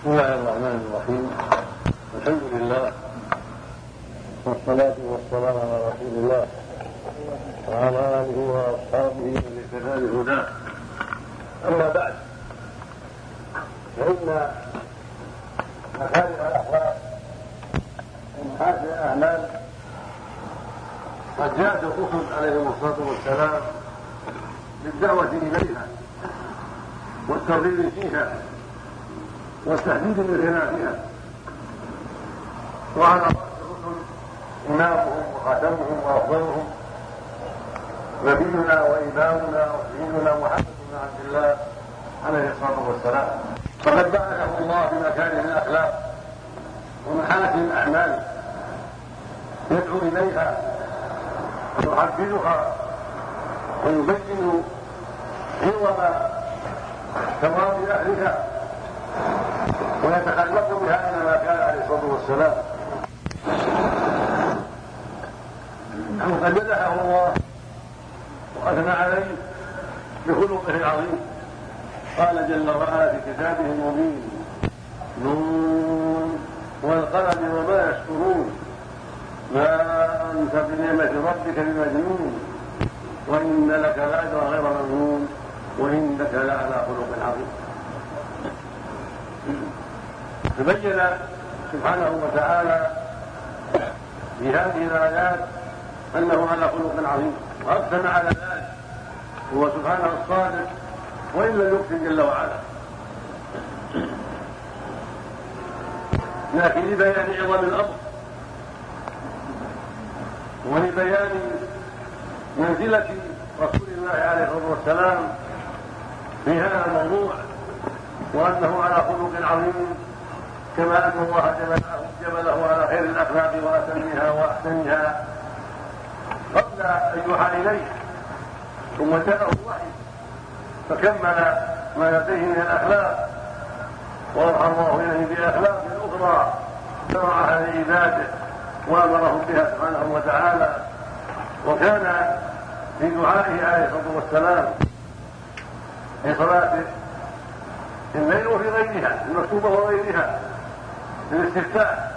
بسم الله الرحمن الرحيم. الحمد لله والصلاة والسلام على رسول الله وعلى آله وأصحابه من اهتدى بهداه أما بعد فإن مكارم الأخلاق ومحاسن الأعمال قد جاءت الرسل عليهم الصلاة والسلام بالدعوة إليها والترغيب فيها. والتهديد بخلافها وعلى راس الرسل إمامهم وخاتمهم وأفضلهم. نبينا وإمامنا وسيدنا محمد بن عبد الله عليه الصلاة والسلام. فقد بعثه الله بمكارم الأخلاق ومحاسن الأعمال. يدعو إليها ويحبذها ويبين عظم ثواب أهلها. ويتخلق بها انما كان عليه الصلاة والسلام. قد مدحه الله وأثنى عليه بخلقه العظيم. قال جل وعلا في كتابه المبين نون والقلم وما يشكرون. ما أنت بنعمة ربك بمجنون. وإن لك لاجرا غير ممنون. وإنك لعلى خلق عظيم. تبين سبحانه وتعالى في هذه الآيات أنه على خلق عظيم وأقسم على ذلك هو سبحانه الصادق وإن لم يقسم جل وعلا. لكن لبيان عظم الأمر ولبيان منزلة رسول الله عليه الصلاة والسلام في هذا الموضوع وأنه على خلق عظيم. كما ان الله جبله, جبله على خير الأخلاق وأتمها وأحسنها. قبل ان يوحى إليه ثم جاءه الوحي فكمل ما لديه من الأخلاق. وأوحى الله إليه بأخلاق أخرى شرعها لعباده وامرهم بها سبحانه وتعالى. وكان في دعائه عليه الصلاة والسلام في صلاته الليل وفي غيرها المكتوبة وغيرها. الاستفتاح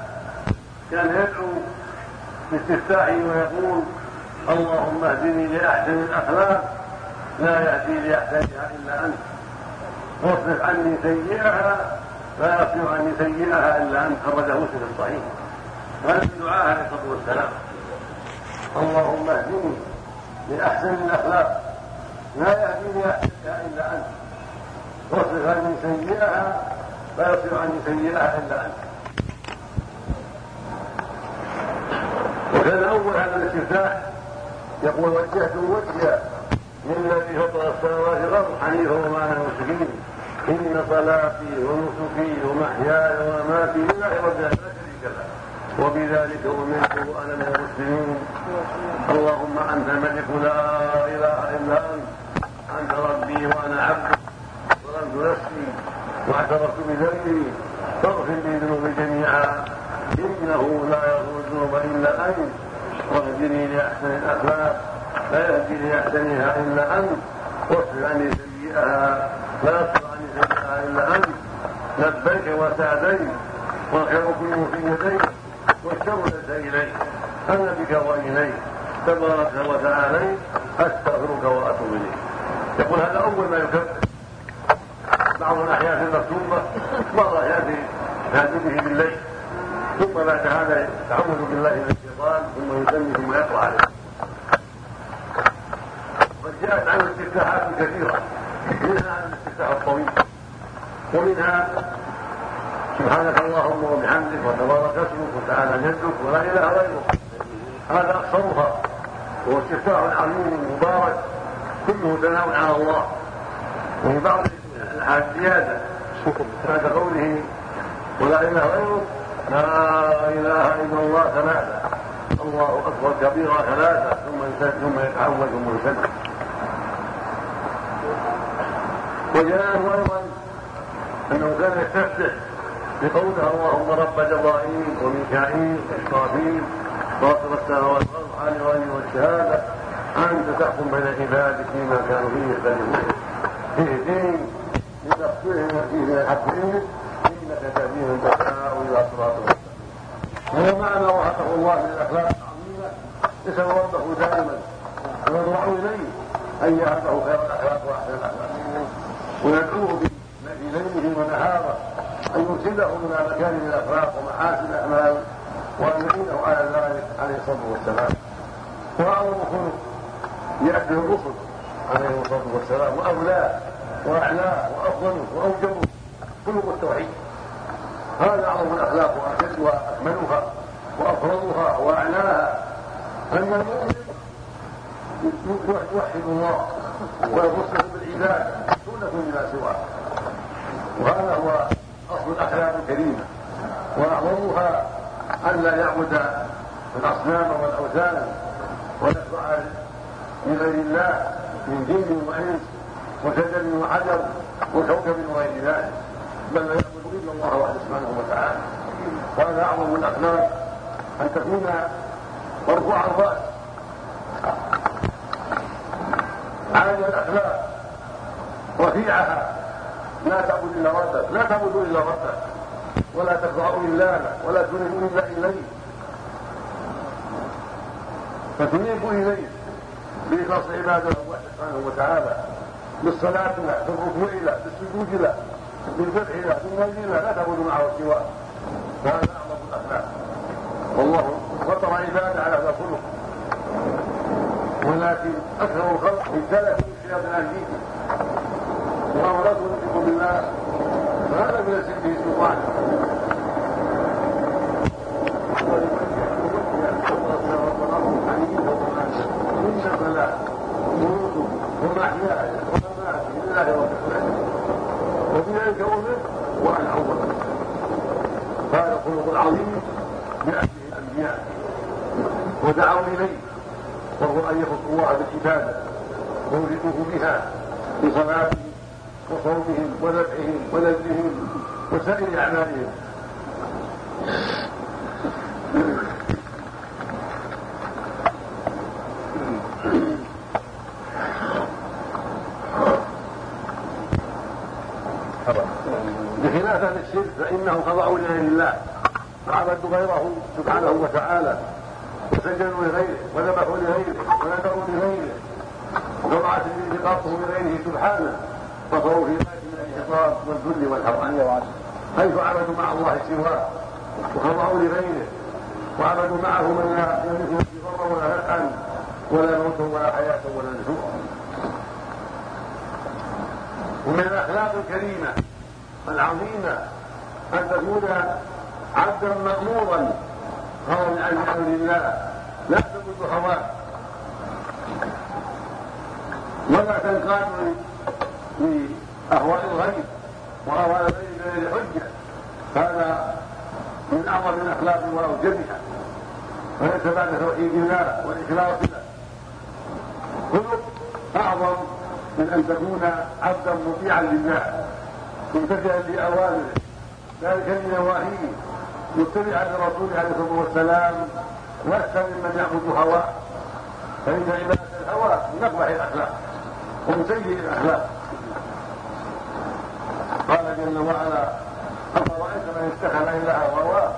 كان يدعو باستفتاحه ويقول اللهم اهدني لاحسن الاخلاق لا يهدي لأحسنها إلا أنت. واصرف عني سيئها لا يصرف عني سيئها إلا أنت. خرجه مسلم الصحيح هذا في دعاء عليه الصلاة والسلام. اللهم اهدني لأحسن الأخلاق لا يهدي لأحسنها إلا أنت. واصرف عني سيئها لا يصرف عني سيئها إلا أنت. وكان اول هذا الاستفتاح يقول وجهت وجهي للذي فطر السماوات والأرض حنيفا وما أنا المشركين. إن صلاتي ونسكي ومحياي ومماتي لله رب لا شريك له. وبذلك أمرت وأنا من المسلمين. اللهم أنت الملك لا إله إلا أنت. أنت ربي وأنا عبدك. ظلمت نفسي واعترفت بذنبي. فاغفر لي ذنوبي جميعا. إنه لا الذنوب الا أنت. واهدني لأحسن الأخلاق. لا يهدي لاحسنها إلا أنت. واصرف عني سيئها. لا يصرف عني سيئها إلا أنت. لبيك وسعديك. والخير كله في يديك. والشر ليس إليك. أنا بك وإليك. تبارك وتعالى. أستغفرك وأتوب إليك. يقول هذا أول ما يكفر. بعض الاحيان في المكتوبة مره ياتي يهدي به بالليل. ثم بعد هذا يتعوذ بالله من الشيطان ثم يسمي ثم يقرأ عليه. وقد جاءت عنه استفتاحات كثيرة منها الاستفتاح الطويل ومنها سبحانك اللهم وبحمدك وتبارك اسمك وتعالى جدك ولا إله غيرك. هذا أقصرها وهو استفتاح عظيم مبارك كله ثناء على الله. وفي بعض الأحاديث زيادة بعد قوله ولا إله غيرك لا إله إلا الله ثلاثة. الله أكبر كبيرا ثلاثة. ثم ثم يتعود ثم يسلم وجاءه أيضا أنه كان يستفتح بقوله اللهم رب جبرائيل وميكائيل وإسرافيل فاطر السماوات والأرض عالم الغيب والشهادة. أنت تحكم بين عبادك فيما كانوا فيه يختلفون. فيه عليه والصلاه والسلام. معنى وعطه الله من الاخلاق العظيمة. يسأل ربه دائما. ويضرع إليه أن يعطه خير الأخلاق وأحسن الأخلاق. ويدعوه بليله ونهاره. أن يرسله إلى مكارم الأخلاق ومحاسن الأعمال. وأن يعينه على ذلك عليه الصلاة والسلام. وأعظم خلق ياتيه الرسل عليه الصلاة والسلام. واولاه واعلاه وافضله واوجبه خلق التوحيد. هذا أعظم الأخلاق وأجل وأكملها وأفضلها وأعلاها. أن المؤمن يوحد الله ويبصر بالعباد دون كل ما سواه. وهذا هو أصل الأخلاق الكريمة. وأعظمها أن لا يعبد الأصنام والأوثان ويخضع لغير الله من جن وإنس وشجر وحجر وكوكب وغير ذلك بل الله وحده سبحانه وتعالى. وهذا أعظم الأخلاق. أن تكون مرفوع الرأس. عالي الأخلاق. رفيعها. لا تعبد إلا ربك لا تعبدوا إلا ربك ولا تخضعوا إلا له ولا تنيبوا إلا اليه فتنيبوا اليه بإخلاص عبادة الله سبحانه وتعالى. بالصلاة له بالركوع له بالسجود له بالذبح له بالنذر له لا تعبدوا معه سواه وهذا اعظم الاخلاق والله فطر عباده على هذا الخلق ولكن أكثر الخلق ابتلى الشياطين عن دينه وهو لا تنفق بالله فهذا من به سلطان إن ومحياي ومماتي لله رب العالمين وبذلك أمر وأنا أول هذا الخلق العظيم بأهله الأنبياء. ودعوا إليه وهو أن يخص الله بالعبادة ويريدوه بها بصلاتهم وصومهم وذبحهم ونذرهم وسائر أعمالهم. لغيره سبحانه فصاروا في غايه من الانحطاط والذل والهوان حيث عبدوا مع الله سواه وخضعوا لغيره وعبدوا معه من لا يملك ضرا ولا نفعا ولا موتا ولا حياة ولا نشورا ومن الأخلاق الكريمة العظيمة أن تكون عبدا مأمورا خاضعا لامر الله لا تمد هواه. ولا تنقاد لأهواء الغيب وأهواء الغيب بغير حجة هذا من أعظم الأخلاق وأوجبها وليس بعد توحيد الله والإخلاص له. خلق أعظم من أن تكون عبدا مطيعا لله ممتثلا لأوامره ذلك لنواهيه متبعا لرسوله عليه الصلاة والسلام لست ممن يعبد هواه. فإن عبادة الهوى من أقبح الأخلاق. ومن سيء الاخلاق قال جل وعلا أفرأيت من اتخذ إلهه هواه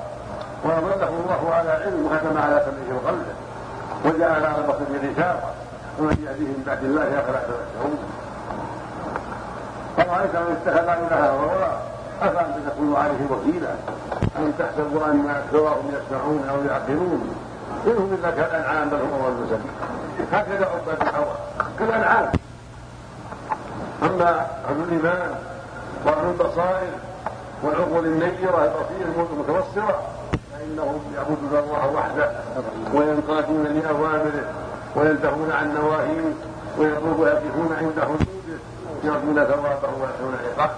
واضله الله على علم وختم على سمعه وقلبه وجعل على بصره غشاوة. ومن يهديه من بعد الله أفلا تذكرون. أرأيت من اتخذ إلها هواه أفأنت تكون عليه وكيلا؟ أم تحسب أن أكثرهم يسمعون أو يعقلون؟ إنهم إلا كالأنعام بل هم أضل سبيل هكذا عباد الهوى. كالأنعام. أما أهل الإيمان وأهل البصائر والعقول النيرة البصيرة المتبصرة فإنهم يعبدون الله وحده وينقادون لأوامره وينتهون عن نواهيه ويقفون عند حدوده يرجون ثوابه ويحسنون عقابه.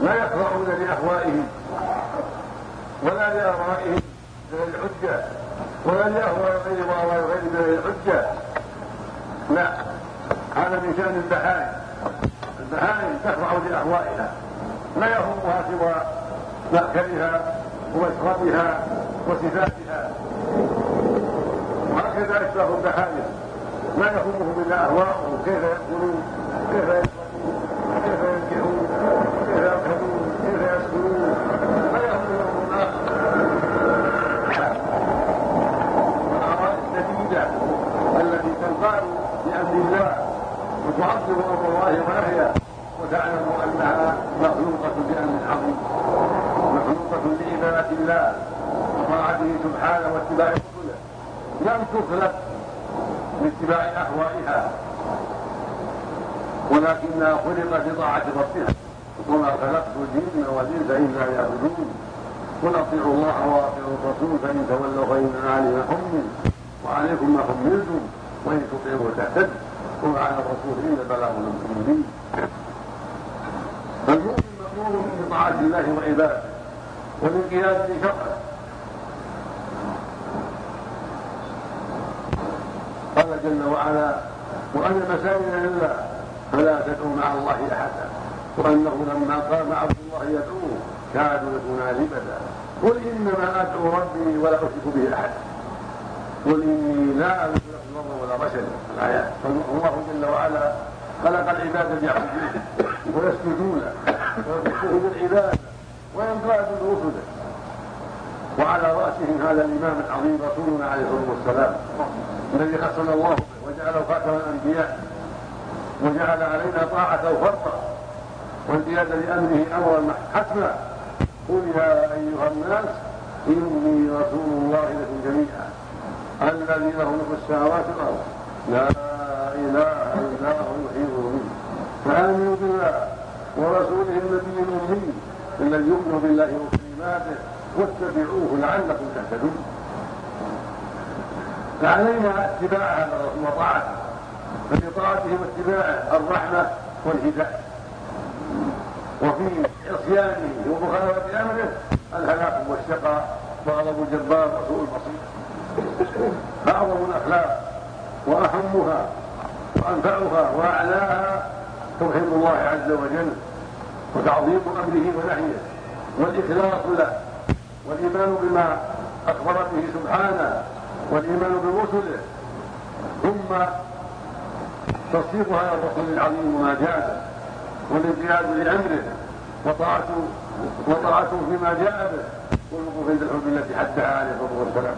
لا يخضعون لأهوائهم ولا لآرائهم بغير الحجة ولا لأهواء غير وأهواء غير بغير الحجة لا هذا من شأن البهائم. البهائم تخضع لاهوائها لا يهمها سوى مأكلها ومشربها وصفاتها وهكذا اشبه البهائم لا يهمهم إلا اهواؤهم كيف يأكلون كيف Yeah. التي الله وتعظم أمر الله ونهيه وتعلم أنها مخلوقة بأمر عظيم. مخلوقة لعباده الله وطاعته سبحانه واتباع رسوله لم تخلق لاتباع أهوائها ولكنها خلقت لطاعة ربها. وما خلقت الجن والانس إلا ليعبدون. قل أطيعوا الله وأطيعوا الرسول فإن تولوا فان علي ما حمل وعليكم ما حملتم وإن تطيعوا تهتدوا وما على الرسول الا البلاغ المبين فالمؤمن مامور بطاعة الله وعباده والانقياد لشرعه. قال جل وعلا وأن المساجد لله فلا تدعوا مع الله أحدا وأنه لما قام عبد الله يدعوه كادوا يكون لبدا قل إنما أدعو ربي ولا أشرك به احدا قل إني لا املك ضرا ولا رشدا الايات فالله جل وعلا خلق العباد ليعبدوه ويسجدون ويخصوه بالعباده وينقادوا برسله وعلى رأسهم هذا الإمام العظيم رسولنا عليه الصلاة والسلام الذي خصنا الله وجعله خاتم الأنبياء وجعل علينا طاعته فرضا وانقياد لأمره أمرا حتما. قل يا أيها الناس إني رسول الله لكم جميعا. الذي له ملك السماوات والأرض. لا إله إلا هو يحيي ويميت فآمنوا بالله ورسوله النبي الأمي الذي يؤمن بالله وكلماته واتبعوه لعلكم تهتدون. فعلينا اتباع هذا الرسول وطاعته فبطاعته واتباعه الرحمة والهداية. وفي عصيانه ومخالفه أمره الهلاك والشقاء وغضب الجبار وسوء المصير فاعظم الأخلاق وأهمها وأنفعها وأعلاها توحيد الله عز وجل وتعظيم أمره ونهيه والإخلاص له والإيمان بما أخبر به سبحانه والإيمان برسله ثم تصديق هذا الرسول العظيم وما جاء والانقياد لأمره وطاعته وطاعته فيما جاء به والوقوف عند الحدود التي حدها عليه الصلاة والسلام.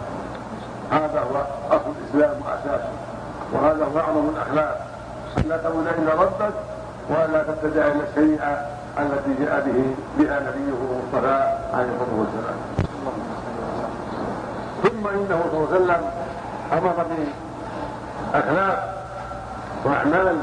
هذا هو اصل الإسلام واساسه وهذا هو اعظم الأخلاق. ان لا تقول إلا ربك ولا تتبع إلا الشريعة التي جاء به بها نبيه المصطفى عليه الصلاة والسلام. ثم إنه صلى الله عليه وسلم أمر بأخلاق وأعمال